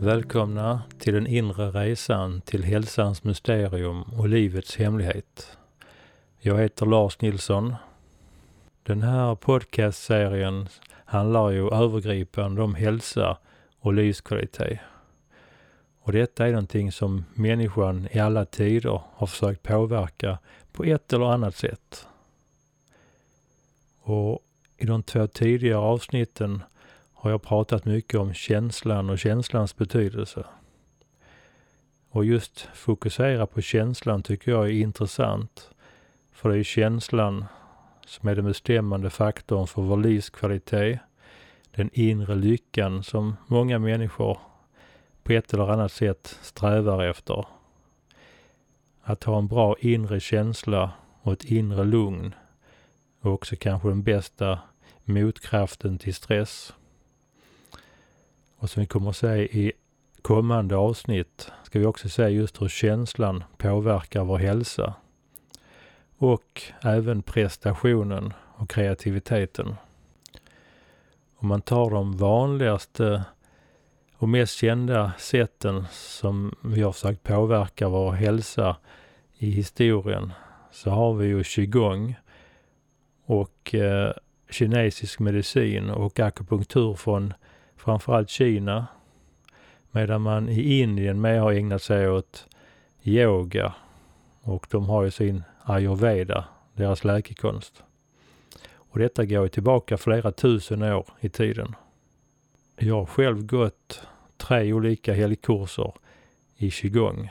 Välkomna till den inre resan till hälsans mysterium och livets hemlighet. Jag heter Lars Nilsson. Den här podcastserien handlar ju övergripande om hälsa och livskvalitet. Och detta är någonting som människan i alla tider har försökt påverka på ett eller annat sätt. Och i de två tidigare avsnitten har jag pratat mycket om känslan och känslans betydelse. Och just fokusera på känslan tycker jag är intressant. För det är känslan som är den bestämmande faktorn för vår livskvalitet. Den inre lyckan som många människor på ett eller annat sätt strävar efter. Att ha en bra inre känsla och ett inre lugn och också kanske den bästa motkraften till stress. Och som vi kommer att se i kommande avsnitt ska vi också se just hur känslan påverkar vår hälsa. Och även prestationen och kreativiteten. Om man tar de vanligaste och mest kända sätten som vi har försökt påverka vår hälsa i historien så har vi ju qigong och eh, kinesisk medicin och akupunktur från framförallt Kina. Medan man i Indien mer har ägnat sig åt yoga och de har ju sin ayurveda, deras läkekonst. Och detta går ju tillbaka flera tusen år i tiden. Jag har själv gått tre olika helgkurser i qigong.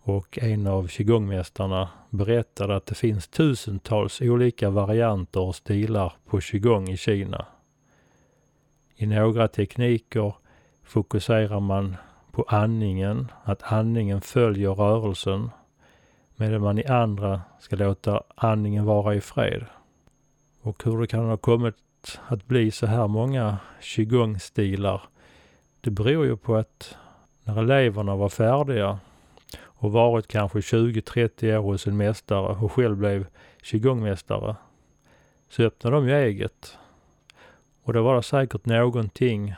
Och en av qigongmästarna berättade att det finns tusentals olika varianter och stilar på qigong i Kina. I några tekniker fokuserar man på andningen, att andningen följer rörelsen, medan man i andra ska låta andningen vara i fred. Och hur det kan ha kommit att bli så här många qigong-stilar, det beror ju på att när eleverna var färdiga och varit kanske 20-30 år hos en mästare och själv blev qigongmästare, så öppnade de ju eget och då var det säkert någonting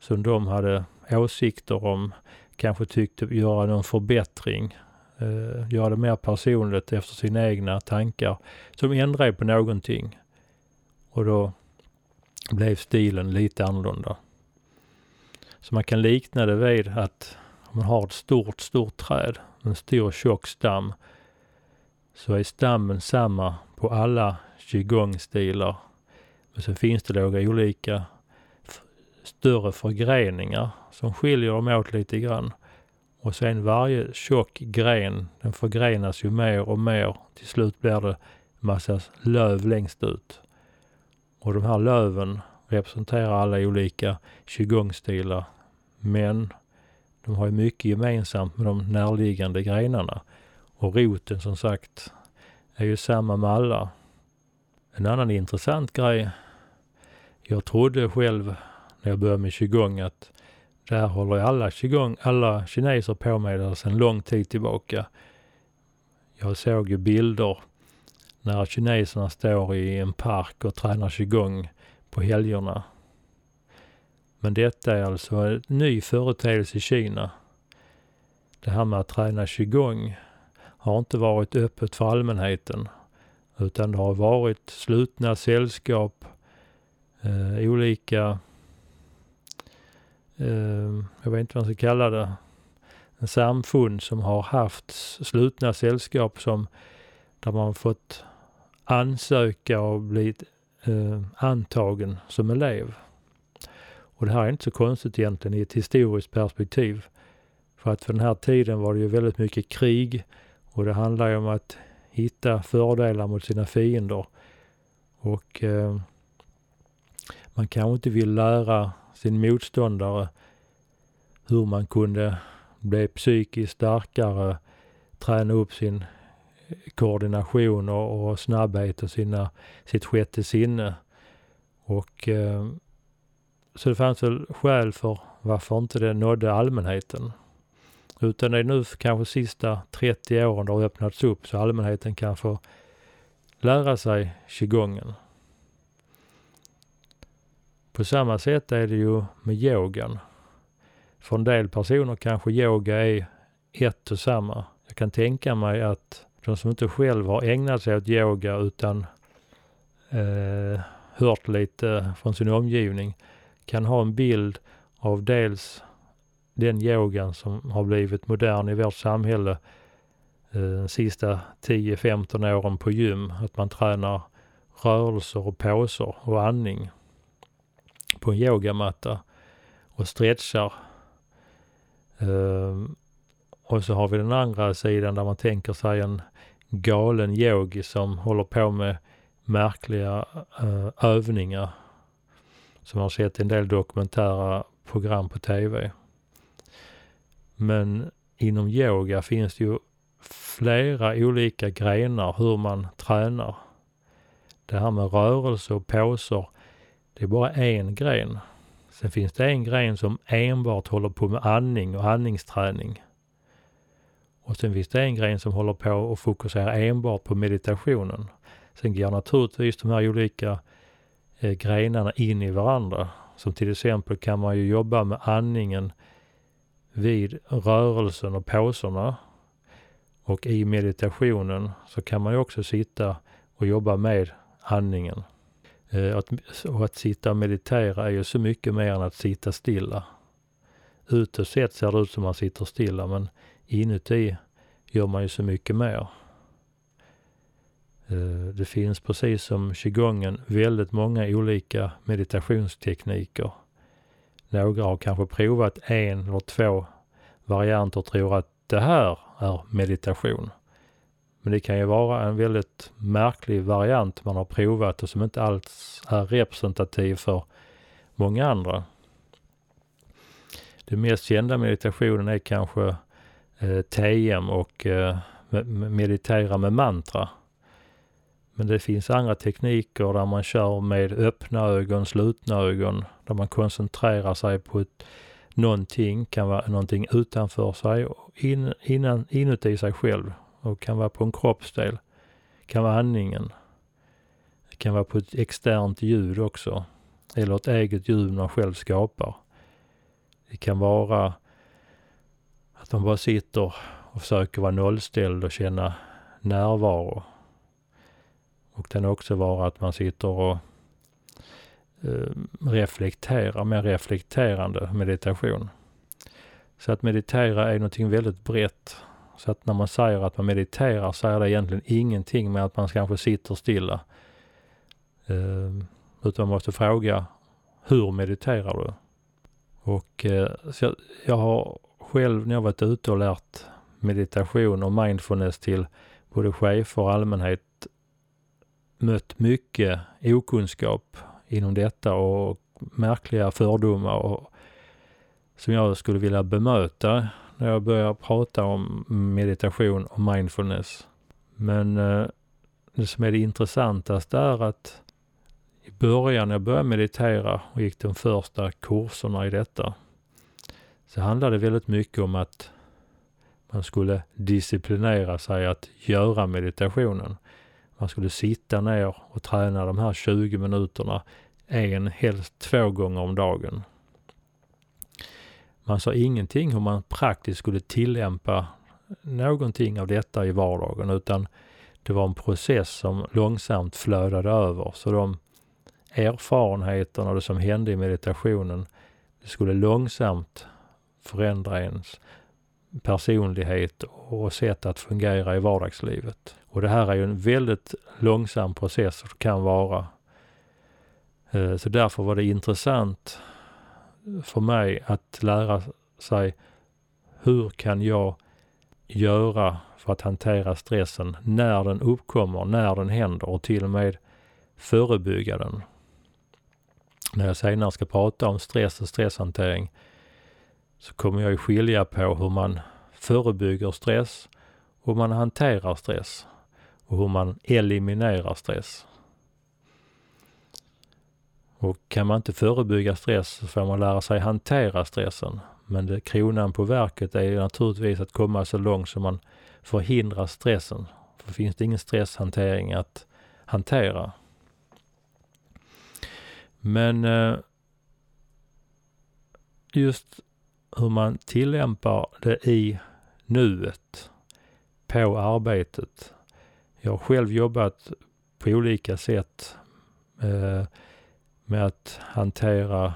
som de hade åsikter om, kanske tyckte göra någon förbättring, eh, göra det mer personligt efter sina egna tankar, som ändrade på någonting. Och då blev stilen lite annorlunda. Så man kan likna det vid att om man har ett stort, stort träd, en stor tjock stam, så är stammen samma på alla qigong-stilar men sen finns det några olika större förgreningar som skiljer dem åt lite grann. Och sen varje tjock gren, den förgrenas ju mer och mer. Till slut blir det massa löv längst ut. Och de här löven representerar alla olika qigong-stilar. Men de har ju mycket gemensamt med de närliggande grenarna. Och roten som sagt är ju samma med alla. En annan intressant grej jag trodde själv när jag började med qigong att det här håller alla qigong, alla kineser på med sedan lång tid tillbaka. Jag såg ju bilder när kineserna står i en park och tränar qigong på helgerna. Men detta är alltså en ny företeelse i Kina. Det här med att träna qigong har inte varit öppet för allmänheten utan det har varit slutna sällskap eh, olika, eh, jag vet inte vad man ska kalla det, en samfund som har haft slutna sällskap som där man fått ansöka och bli eh, antagen som elev. Och det här är inte så konstigt egentligen i ett historiskt perspektiv. För att för den här tiden var det ju väldigt mycket krig och det handlar ju om att hitta fördelar mot sina fiender. Och eh, man kanske inte vill lära sin motståndare hur man kunde bli psykiskt starkare, träna upp sin koordination och, och snabbhet och sina, sitt sjätte sinne. Och eh, så det fanns väl skäl för varför inte det nådde allmänheten. Utan det är nu kanske sista 30 åren det har öppnats upp så allmänheten kan få lära sig qigongen. På samma sätt är det ju med yogan. För en del personer kanske yoga är ett och samma. Jag kan tänka mig att de som inte själv har ägnat sig åt yoga utan eh, hört lite från sin omgivning kan ha en bild av dels den yogan som har blivit modern i vårt samhälle eh, de sista 10-15 åren på gym. Att man tränar rörelser och poser och andning på en yogamatta och stretchar. Ehm, och så har vi den andra sidan där man tänker sig en galen yogi som håller på med märkliga uh, övningar. Som har sett en del dokumentära program på tv. Men inom yoga finns det ju flera olika grenar hur man tränar. Det här med rörelse och poser, det är bara en gren. Sen finns det en gren som enbart håller på med andning och andningsträning. Och sen finns det en gren som håller på och fokuserar enbart på meditationen. Sen går naturligtvis de här olika eh, grenarna in i varandra. Som till exempel kan man ju jobba med andningen vid rörelsen och pauserna. Och i meditationen så kan man ju också sitta och jobba med andningen. Eh, att, och att sitta och meditera är ju så mycket mer än att sitta stilla. Utåt sett ser det ut som man sitter stilla men inuti gör man ju så mycket mer. Eh, det finns precis som qigongen väldigt många olika meditationstekniker. Några har kanske provat en eller två varianter och tror att det här är meditation. Men det kan ju vara en väldigt märklig variant man har provat och som inte alls är representativ för många andra. Den mest kända meditationen är kanske eh, TM och eh, meditera med mantra. Men det finns andra tekniker där man kör med öppna ögon, slutna ögon, där man koncentrerar sig på ett, någonting, kan vara någonting utanför sig, in, innan, inuti sig själv och kan vara på en kroppsdel. kan vara andningen. Det kan vara på ett externt ljud också. Eller ett eget ljud man själv skapar. Det kan vara att man bara sitter och försöker vara nollställd och känna närvaro. Och det kan också vara att man sitter och eh, reflekterar, mer reflekterande meditation. Så att meditera är någonting väldigt brett. Så att när man säger att man mediterar så är det egentligen ingenting med att man kanske sitter stilla. Eh, utan man måste fråga, hur mediterar du? Och eh, så jag, jag har själv när jag varit ute och lärt meditation och mindfulness till både chefer och allmänhet mött mycket okunskap inom detta och märkliga fördomar och, som jag skulle vilja bemöta när jag börjar prata om meditation och mindfulness. Men eh, det som är det intressantaste är att i början när jag började meditera och gick de första kurserna i detta så handlade det väldigt mycket om att man skulle disciplinera sig att göra meditationen. Man skulle sitta ner och träna de här 20 minuterna en, helst två gånger om dagen. Man sa ingenting hur man praktiskt skulle tillämpa någonting av detta i vardagen utan det var en process som långsamt flödade över. Så de erfarenheterna och det som hände i meditationen, det skulle långsamt förändra ens personlighet och sätt att fungera i vardagslivet. Och det här är ju en väldigt långsam process som kan vara. Eh, så därför var det intressant för mig att lära sig hur kan jag göra för att hantera stressen när den uppkommer, när den händer och till och med förebygga den. När jag senare ska prata om stress och stresshantering så kommer jag ju skilja på hur man förebygger stress, hur man hanterar stress och hur man eliminerar stress. Och kan man inte förebygga stress så får man lära sig hantera stressen. Men det, kronan på verket är naturligtvis att komma så långt som man förhindrar stressen. För finns det ingen stresshantering att hantera. Men eh, just hur man tillämpar det i nuet på arbetet. Jag har själv jobbat på olika sätt eh, med att hantera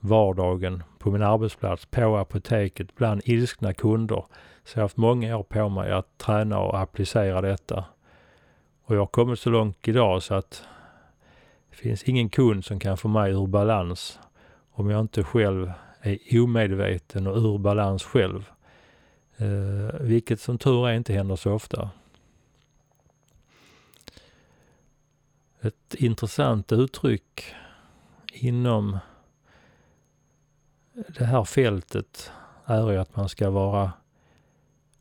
vardagen på min arbetsplats, på apoteket, bland ilskna kunder. Så jag har haft många år på mig att träna och applicera detta. Och jag har kommit så långt idag så att det finns ingen kund som kan få mig ur balans om jag inte själv är omedveten och ur balans själv. Eh, vilket som tur är inte händer så ofta. Ett intressant uttryck inom det här fältet är ju att man ska vara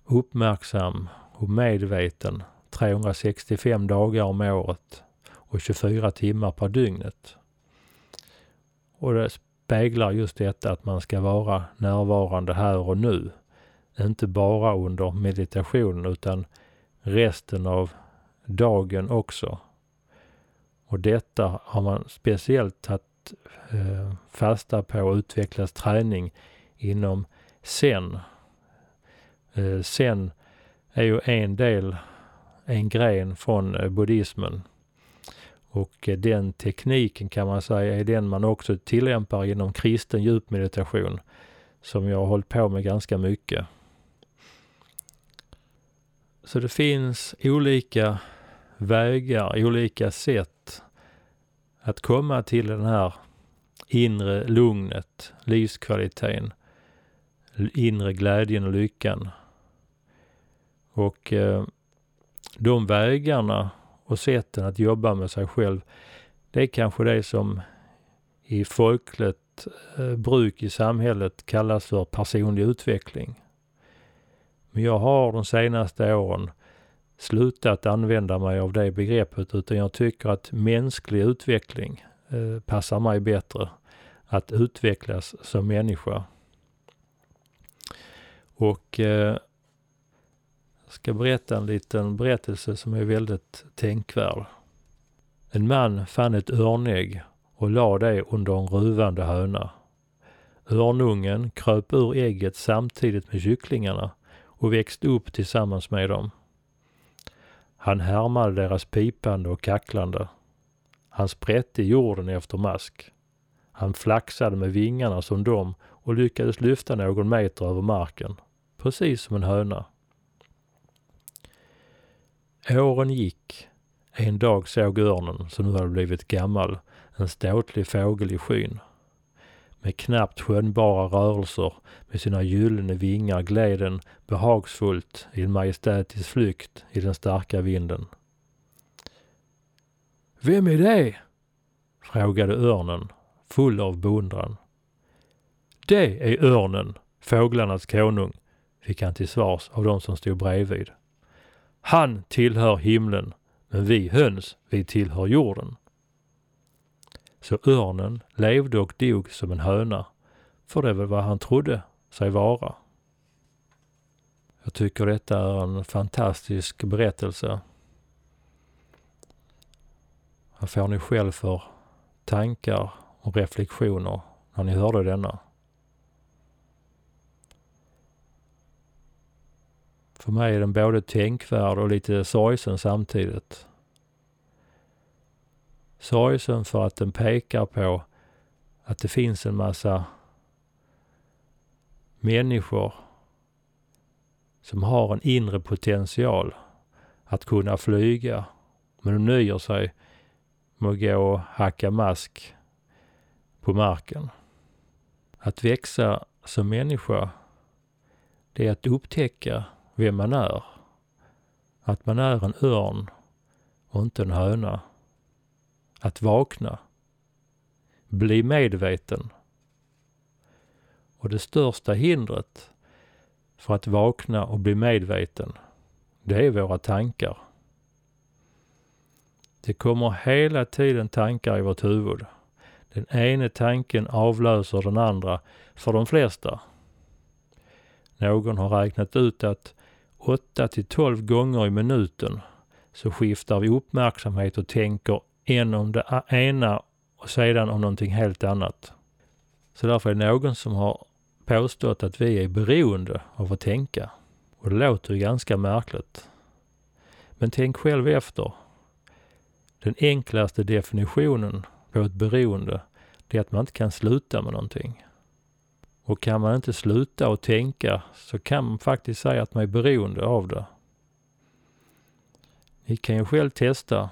uppmärksam och medveten 365 dagar om året och 24 timmar per dygnet. Och det speglar just detta att man ska vara närvarande här och nu. Inte bara under meditationen utan resten av dagen också. Och detta har man speciellt tagit eh, fasta på och utvecklas träning inom Zen. Eh, Zen är ju en del, en gren från eh, buddhismen. Och eh, den tekniken kan man säga är den man också tillämpar inom kristen djupmeditation som jag har hållit på med ganska mycket. Så det finns olika vägar, olika sätt att komma till den här inre lugnet, livskvaliteten, inre glädjen och lyckan. Och eh, de vägarna och sätten att jobba med sig själv, det är kanske det som i folkligt eh, bruk i samhället kallas för personlig utveckling. Men jag har de senaste åren slutat använda mig av det begreppet utan jag tycker att mänsklig utveckling eh, passar mig bättre. Att utvecklas som människa. Och eh, ska berätta en liten berättelse som är väldigt tänkvärd. En man fann ett örnägg och la det under en ruvande höna. Örnungen kröp ur ägget samtidigt med kycklingarna och växte upp tillsammans med dem. Han härmade deras pipande och kacklande. Han sprätte jorden efter mask. Han flaxade med vingarna som dem och lyckades lyfta någon meter över marken, precis som en höna. Åren gick. En dag såg örnen, som nu hade blivit gammal, en ståtlig fågel i skyn. Med knappt skönjbara rörelser med sina gyllene vingar gled den behagsfullt i en majestätisk flykt i den starka vinden. Vem är det? frågade örnen, full av beundran. Det är örnen, fåglarnas konung, fick han till svars av de som stod bredvid. Han tillhör himlen, men vi höns, vi tillhör jorden. Så örnen levde och dog som en höna, för det var vad han trodde sig vara. Jag tycker detta är en fantastisk berättelse. Vad får ni själv för tankar och reflektioner när ni hörde denna? För mig är den både tänkvärd och lite sorgsen samtidigt. Sorgsen för att den pekar på att det finns en massa människor som har en inre potential att kunna flyga. Men de nöjer sig med att gå och hacka mask på marken. Att växa som människa, det är att upptäcka vem man är. Att man är en örn och inte en höna. Att vakna. Bli medveten. Och det största hindret för att vakna och bli medveten, det är våra tankar. Det kommer hela tiden tankar i vårt huvud Den ene tanken avlöser den andra för de flesta. Någon har räknat ut att 8 till 12 gånger i minuten så skiftar vi uppmärksamhet och tänker en om det ena och sedan om någonting helt annat. Så därför är det någon som har påstått att vi är beroende av att tänka. Och det låter ju ganska märkligt. Men tänk själv efter. Den enklaste definitionen på ett beroende, det är att man inte kan sluta med någonting. Och kan man inte sluta att tänka så kan man faktiskt säga att man är beroende av det. Ni kan ju själv testa.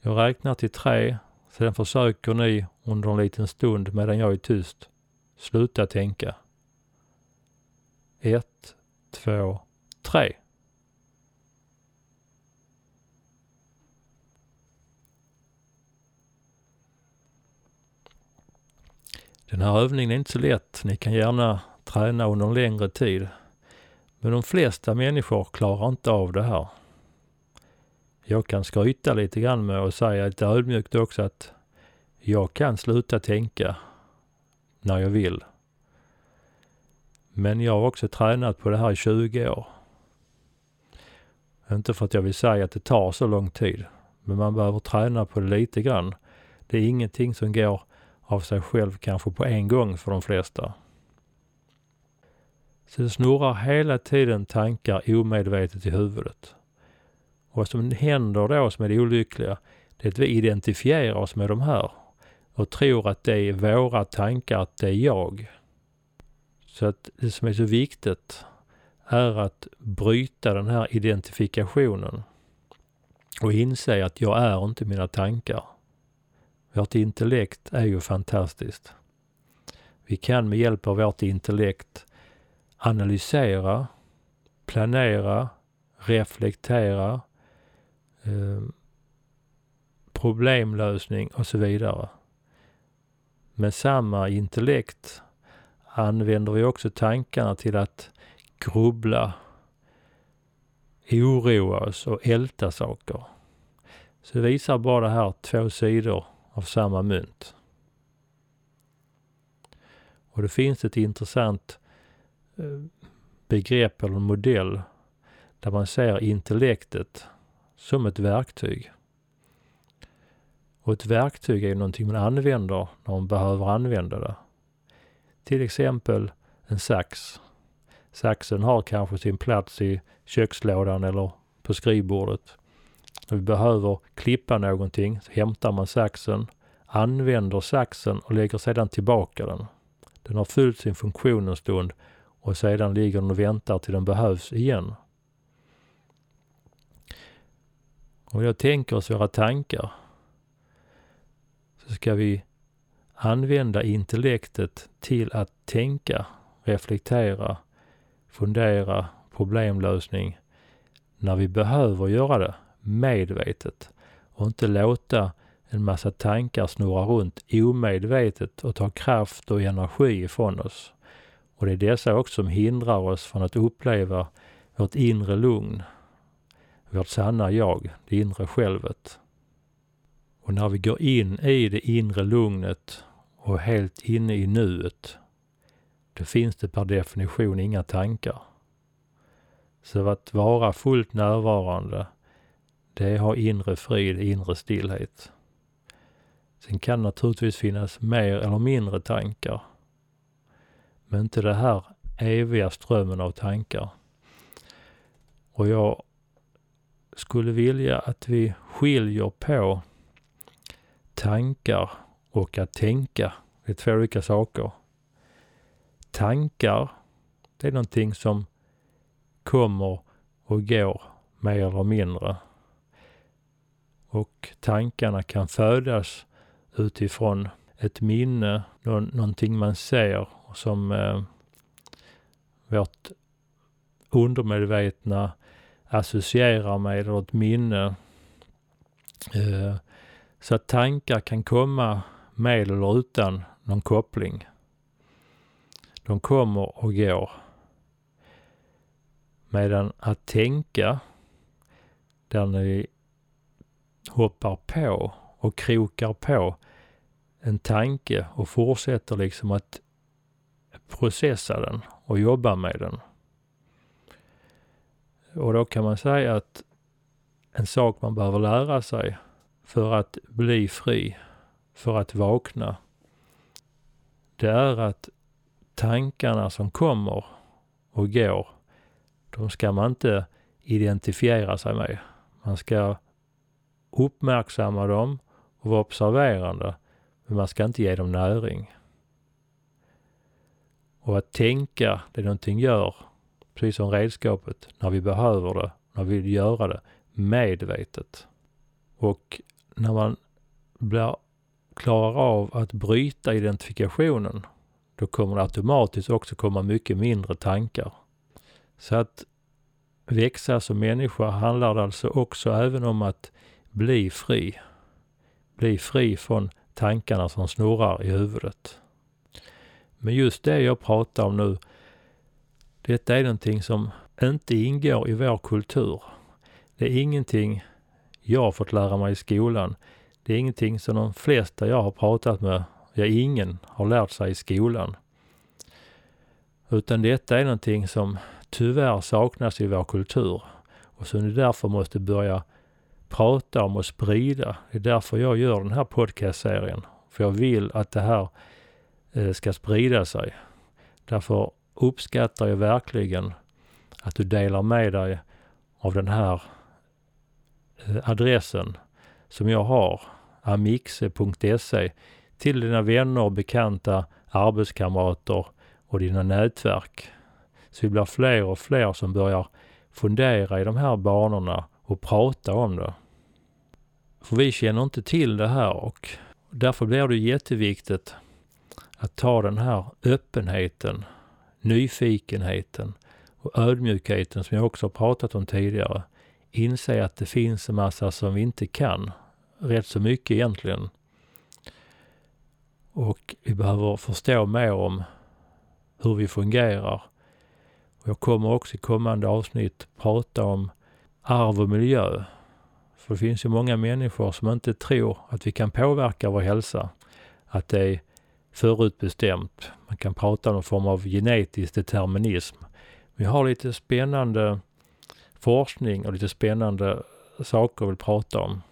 Jag räknar till tre, sedan försöker ni under en liten stund medan jag är tyst sluta tänka. Ett, två, tre. Den här övningen är inte så lätt. Ni kan gärna träna under en längre tid. Men de flesta människor klarar inte av det här. Jag kan skryta lite grann med och säga lite ödmjukt också att jag kan sluta tänka när jag vill. Men jag har också tränat på det här i 20 år. Inte för att jag vill säga att det tar så lång tid, men man behöver träna på det lite grann. Det är ingenting som går av sig själv kanske på en gång för de flesta. Så det snurrar hela tiden tankar omedvetet i huvudet. Och vad som händer då som är det olyckliga, det är att vi identifierar oss med de här och tror att det är våra tankar, att det är jag. Så att det som är så viktigt är att bryta den här identifikationen och inse att jag är inte mina tankar. Vårt intellekt är ju fantastiskt. Vi kan med hjälp av vårt intellekt analysera, planera, reflektera, eh, problemlösning och så vidare. Med samma intellekt använder vi också tankarna till att grubbla, oroa oss och älta saker. Så visar bara det här två sidor av samma mynt. Och det finns ett intressant eh, begrepp eller modell där man ser intellektet som ett verktyg. Och ett verktyg är någonting man använder när man behöver använda det. Till exempel en sax. Saxen har kanske sin plats i kökslådan eller på skrivbordet. När vi behöver klippa någonting så hämtar man saxen, använder saxen och lägger sedan tillbaka den. Den har fyllt sin funktion en stund och sedan ligger den och väntar till den behövs igen. Om jag tänker oss våra tankar så ska vi använda intellektet till att tänka, reflektera, fundera, problemlösning när vi behöver göra det medvetet och inte låta en massa tankar snurra runt omedvetet och ta kraft och energi ifrån oss. Och det är dessa också som hindrar oss från att uppleva vårt inre lugn, vårt sanna jag, det inre självet. Och när vi går in i det inre lugnet och helt inne i nuet, då finns det per definition inga tankar. Så att vara fullt närvarande, det har inre frid, inre stillhet. Sen kan naturligtvis finnas mer eller mindre tankar. Men inte det här eviga strömmen av tankar. Och jag skulle vilja att vi skiljer på tankar och att tänka. Det är två olika saker. Tankar, det är någonting som kommer och går mer eller mindre. Och tankarna kan födas utifrån ett minne, någonting man ser som eh, vårt undermedvetna associerar med eller ett minne. Eh, så att tankar kan komma med eller utan någon koppling. De kommer och går. Medan att tänka, där ni hoppar på och krokar på, en tanke och fortsätter liksom att processa den och jobba med den. Och då kan man säga att en sak man behöver lära sig för att bli fri, för att vakna, det är att tankarna som kommer och går, de ska man inte identifiera sig med. Man ska uppmärksamma dem och vara observerande, men man ska inte ge dem näring. Och att tänka, det någonting gör, precis som redskapet, när vi behöver det, när vi vill göra det, medvetet. Och när man blir, klarar av att bryta identifikationen, då kommer det automatiskt också komma mycket mindre tankar. Så att växa som människa handlar det alltså också även om att bli fri. Bli fri från tankarna som snurrar i huvudet. Men just det jag pratar om nu, detta är någonting som inte ingår i vår kultur. Det är ingenting jag har fått lära mig i skolan. Det är ingenting som de flesta jag har pratat med, ja ingen, har lärt sig i skolan. Utan detta är någonting som tyvärr saknas i vår kultur och som vi därför måste börja prata om och sprida. Det är därför jag gör den här podcastserien. För jag vill att det här eh, ska sprida sig. Därför uppskattar jag verkligen att du delar med dig av den här eh, adressen som jag har, amixe.se, till dina vänner och bekanta, arbetskamrater och dina nätverk. Så vi blir fler och fler som börjar fundera i de här banorna och prata om det. För vi känner inte till det här och därför blir det jätteviktigt att ta den här öppenheten, nyfikenheten och ödmjukheten som jag också har pratat om tidigare. Inse att det finns en massa som vi inte kan. Rätt så mycket egentligen. Och vi behöver förstå mer om hur vi fungerar. Och jag kommer också i kommande avsnitt prata om arv och miljö. För det finns ju många människor som inte tror att vi kan påverka vår hälsa. Att det är förutbestämt. Man kan prata om någon form av genetisk determinism. Vi har lite spännande forskning och lite spännande saker vi vill prata om.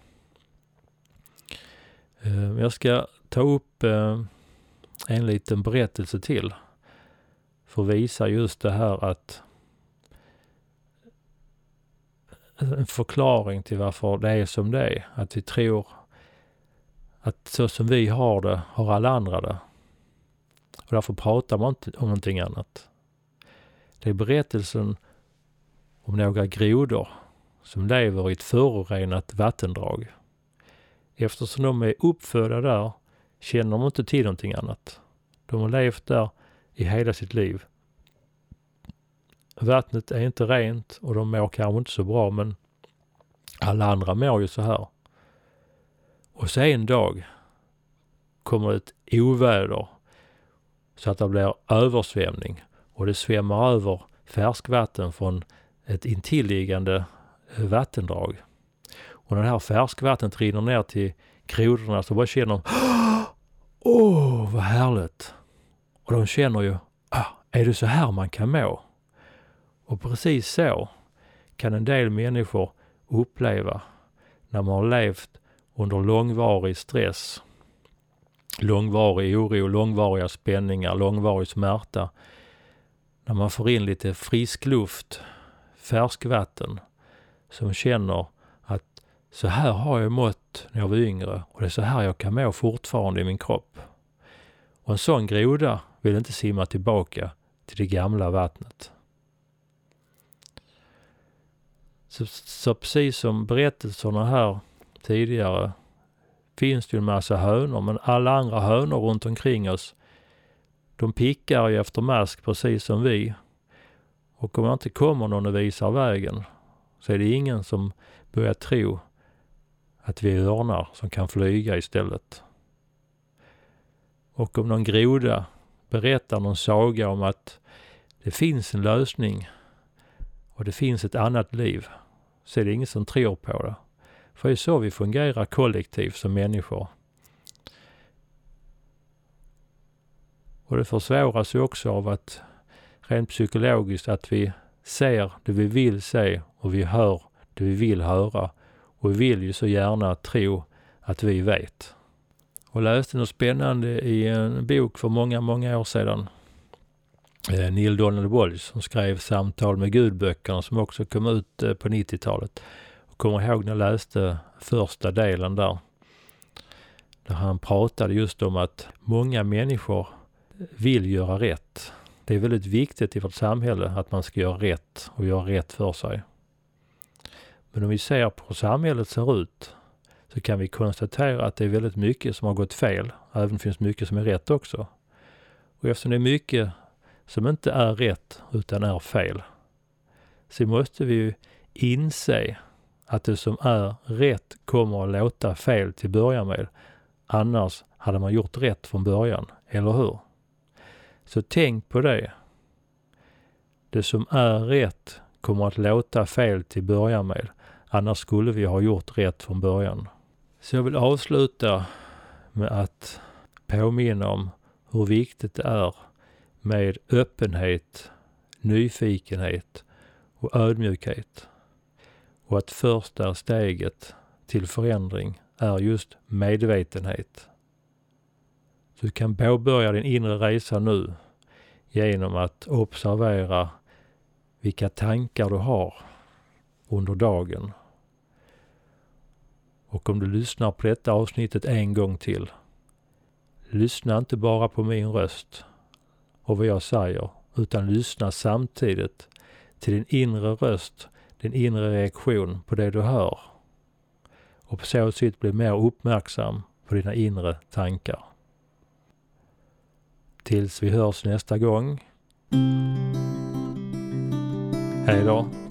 Eh, jag ska ta upp eh, en liten berättelse till för att visa just det här att en förklaring till varför det är som det är. Att vi tror att så som vi har det, har alla andra det. Och därför pratar man inte om någonting annat. Det är berättelsen om några grodor som lever i ett förorenat vattendrag. Eftersom de är uppfödda där känner de inte till någonting annat. De har levt där i hela sitt liv. Vattnet är inte rent och de mår kanske inte så bra men alla andra mår ju så här. Och så en dag kommer ett oväder så att det blir översvämning och det svämmar över färskvatten från ett intilliggande eh, vattendrag. Och när det här färskvattnet rinner ner till grodorna så bara känner de Åh, oh, vad härligt! Och de känner ju, ah, är det så här man kan må? Och precis så kan en del människor uppleva när man har levt under långvarig stress, långvarig oro, långvariga spänningar, långvarig smärta. När man får in lite frisk luft, färskvatten, som känner att så här har jag mått när jag var yngre och det är så här jag kan må fortfarande i min kropp. Och en sån groda vill inte simma tillbaka till det gamla vattnet. Så, så precis som berättelserna här tidigare finns det ju en massa hönor, men alla andra hönor runt omkring oss, de pickar ju efter mask precis som vi. Och om det inte kommer någon och visar vägen så är det ingen som börjar tro att vi är örnar som kan flyga istället. Och om någon groda berättar någon saga om att det finns en lösning och det finns ett annat liv, så är det ingen som tror på det. För det är så vi fungerar kollektivt som människor. Och det försvåras ju också av att rent psykologiskt att vi ser det vi vill se och vi hör det vi vill höra. Och vi vill ju så gärna tro att vi vet. Och läste något spännande i en bok för många, många år sedan. Eh, Neil Donald Walsh som skrev Samtal med Gudböckerna som också kom ut eh, på 90-talet. Jag kommer ihåg när jag läste första delen där. Där han pratade just om att många människor vill göra rätt. Det är väldigt viktigt i vårt samhälle att man ska göra rätt och göra rätt för sig. Men om vi ser på hur samhället ser ut så kan vi konstatera att det är väldigt mycket som har gått fel. Även finns mycket som är rätt också. Och eftersom det är mycket som inte är rätt utan är fel så måste vi ju inse att det som är rätt kommer att låta fel till början med. Annars hade man gjort rätt från början, eller hur? Så tänk på det. Det som är rätt kommer att låta fel till början med. Annars skulle vi ha gjort rätt från början. Så jag vill avsluta med att påminna om hur viktigt det är med öppenhet, nyfikenhet och ödmjukhet. Och att första steget till förändring är just medvetenhet. Du kan påbörja din inre resa nu genom att observera vilka tankar du har under dagen. Och om du lyssnar på detta avsnittet en gång till, lyssna inte bara på min röst och vad jag säger, utan lyssna samtidigt till din inre röst, din inre reaktion på det du hör. Och på så sätt bli mer uppmärksam på dina inre tankar. Tills vi hörs nästa gång. Hej då!